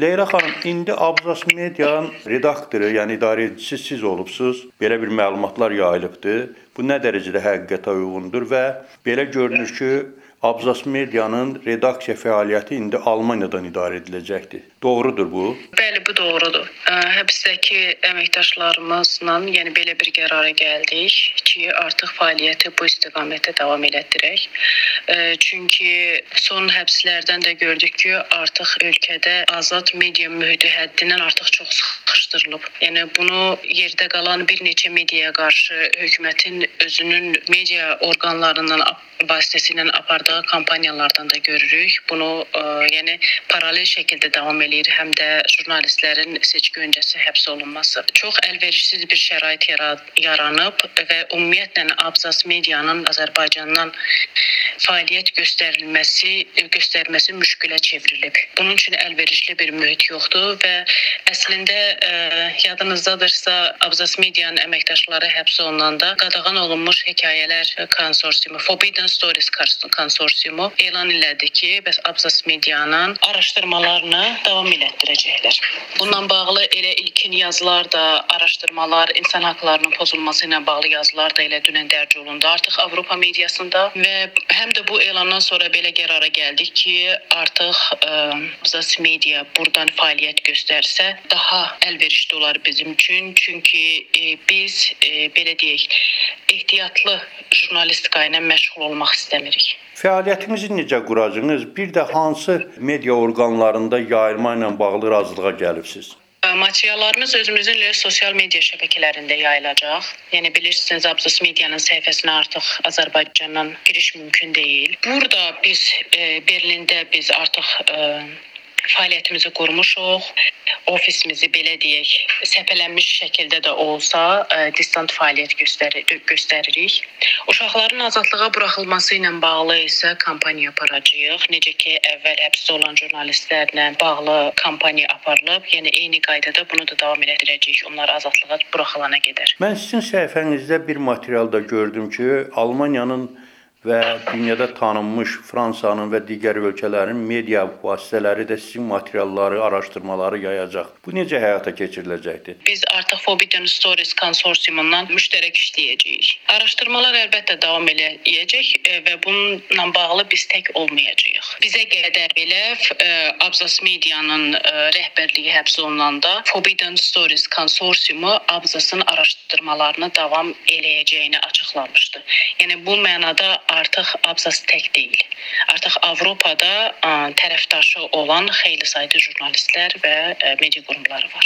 Leyla xanım, indi Abzas Medianın redaktoru, yəni idarəçisi siz olubsuz. Belə bir məlumatlar yayılıbdı. Bu nə dərəcədə həqiqətə uyğundur və belə görünür ki, Abzas Medianın redaksiya fəaliyyəti indi Almaniyadan idarə ediləcəkdir. Doğrudur bu? Bəli, bu doğrudur. Həbsdəki əməkdaşlarımızla yəni belə bir qərara gəldik ki, artıq fəaliyyəti bu istiqamətdə davam elətdirək. Çünki son həbslərdən də gördük ki, artıq ölkədə azad media mühiti həddindən artıq çox sıxışdırılıb. Yəni bunu yerdə qalan bir neçə mediaya qarşı hökumətin özünün media orqanlarından vasitəsilə apardığı kampaniyalardan da görürük. Bunu ə, yəni paralel şəkildə davam eləyir həm də jurnalistlərin seçki öncəsi həbs olunması. Çox əlverişsiz bir şərait yaranıb və ümumiyyətlə Abzas medianın Azərbaycandan fəaliyyət göstərilməsi, göstərməsi müşkülə çevrilib. Bunun üçün əlverişli bir mühit yoxdur və əslində yadınızdadırsa Abzas medianın əməkdaşları həbs olunanda qadağan olunmuş hekayələr konsorsiumu Forbidden Stories konsorsiumu elan elədi ki, bəs Abzas medianın araşdırmalarını davam elətdirəcəklər. Bununla bağlı elə ilkin yazılar da, araşdırmalar, insan hüquqlarının pozulması ilə bağlı yazılar da elə dünən dərc olundu artıq Avropa mediasında və həm də bu elandan sonra belə qərara gəldik ki, artıq Abzas media burdan fəaliyyət göstərsə daha əlverişli olar bizim üçün. Çünki ə, biz ə, belə deyək, ehtiyatlı jurnalistika ilə məşğul olmaq istəmirik. Fəaliyyətinizi necə quracağınız? Bir də hansı media orqanlarında yayılma ilə bağlı razılığa gəlibsiz? Materiallarımız özümüzün sosial media şəbəkələrində yayılacaq. Yəni bilirsiniz, Abzas medianın səhifəsinə artıq Azərbaycandan giriş mümkün deyil. Burada biz e, Berlində biz artıq e, fəaliyyətimizi qurmuşuq. Ofisimizi belə deyək, səpələnmiş şəkildə də olsa, ə, distant fəaliyyət göstərir, göstəririk. Uşaqların azadlığa buraxılması ilə bağlı isə kampaniya aparacağıq. Necə ki, əvvəl həbsdə olan jurnalistlərlə bağlı kampaniya aparılıb, yəni eyni qaydada bunu da davam etdirəcəyik. Onlar azadlığa buraxılana qədər. Mən sizin səhifənizdə bir materialda gördüm ki, Almaniyanın və dünyada tanınmış Fransanın və digər ölkələrin media vasitələri də sizin materialları, araşdırmaları yayacaq. Bu necə həyata keçiriləcəkdir? Biz artıq Forbidden Stories konsorsiumundan müştərək işləyəcəyik. Araşdırmalar əlbəttə davam eləyəcək e, və bununla bağlı biz tək olmayacağıq. Bizə qədər belə ə, Abzas Medianın ə, rəhbərliyi həbs olunanda Forbidden Stories konsorsiumu Abzasın araşdırmalarını davam eləyəcəyini açıqlamışdı. Yəni bu mənada artıq Abzas tək deyil. Artıq Avropada tərəfdaşı olan xeyli sayda jurnalistlər və ə, media qurumları var.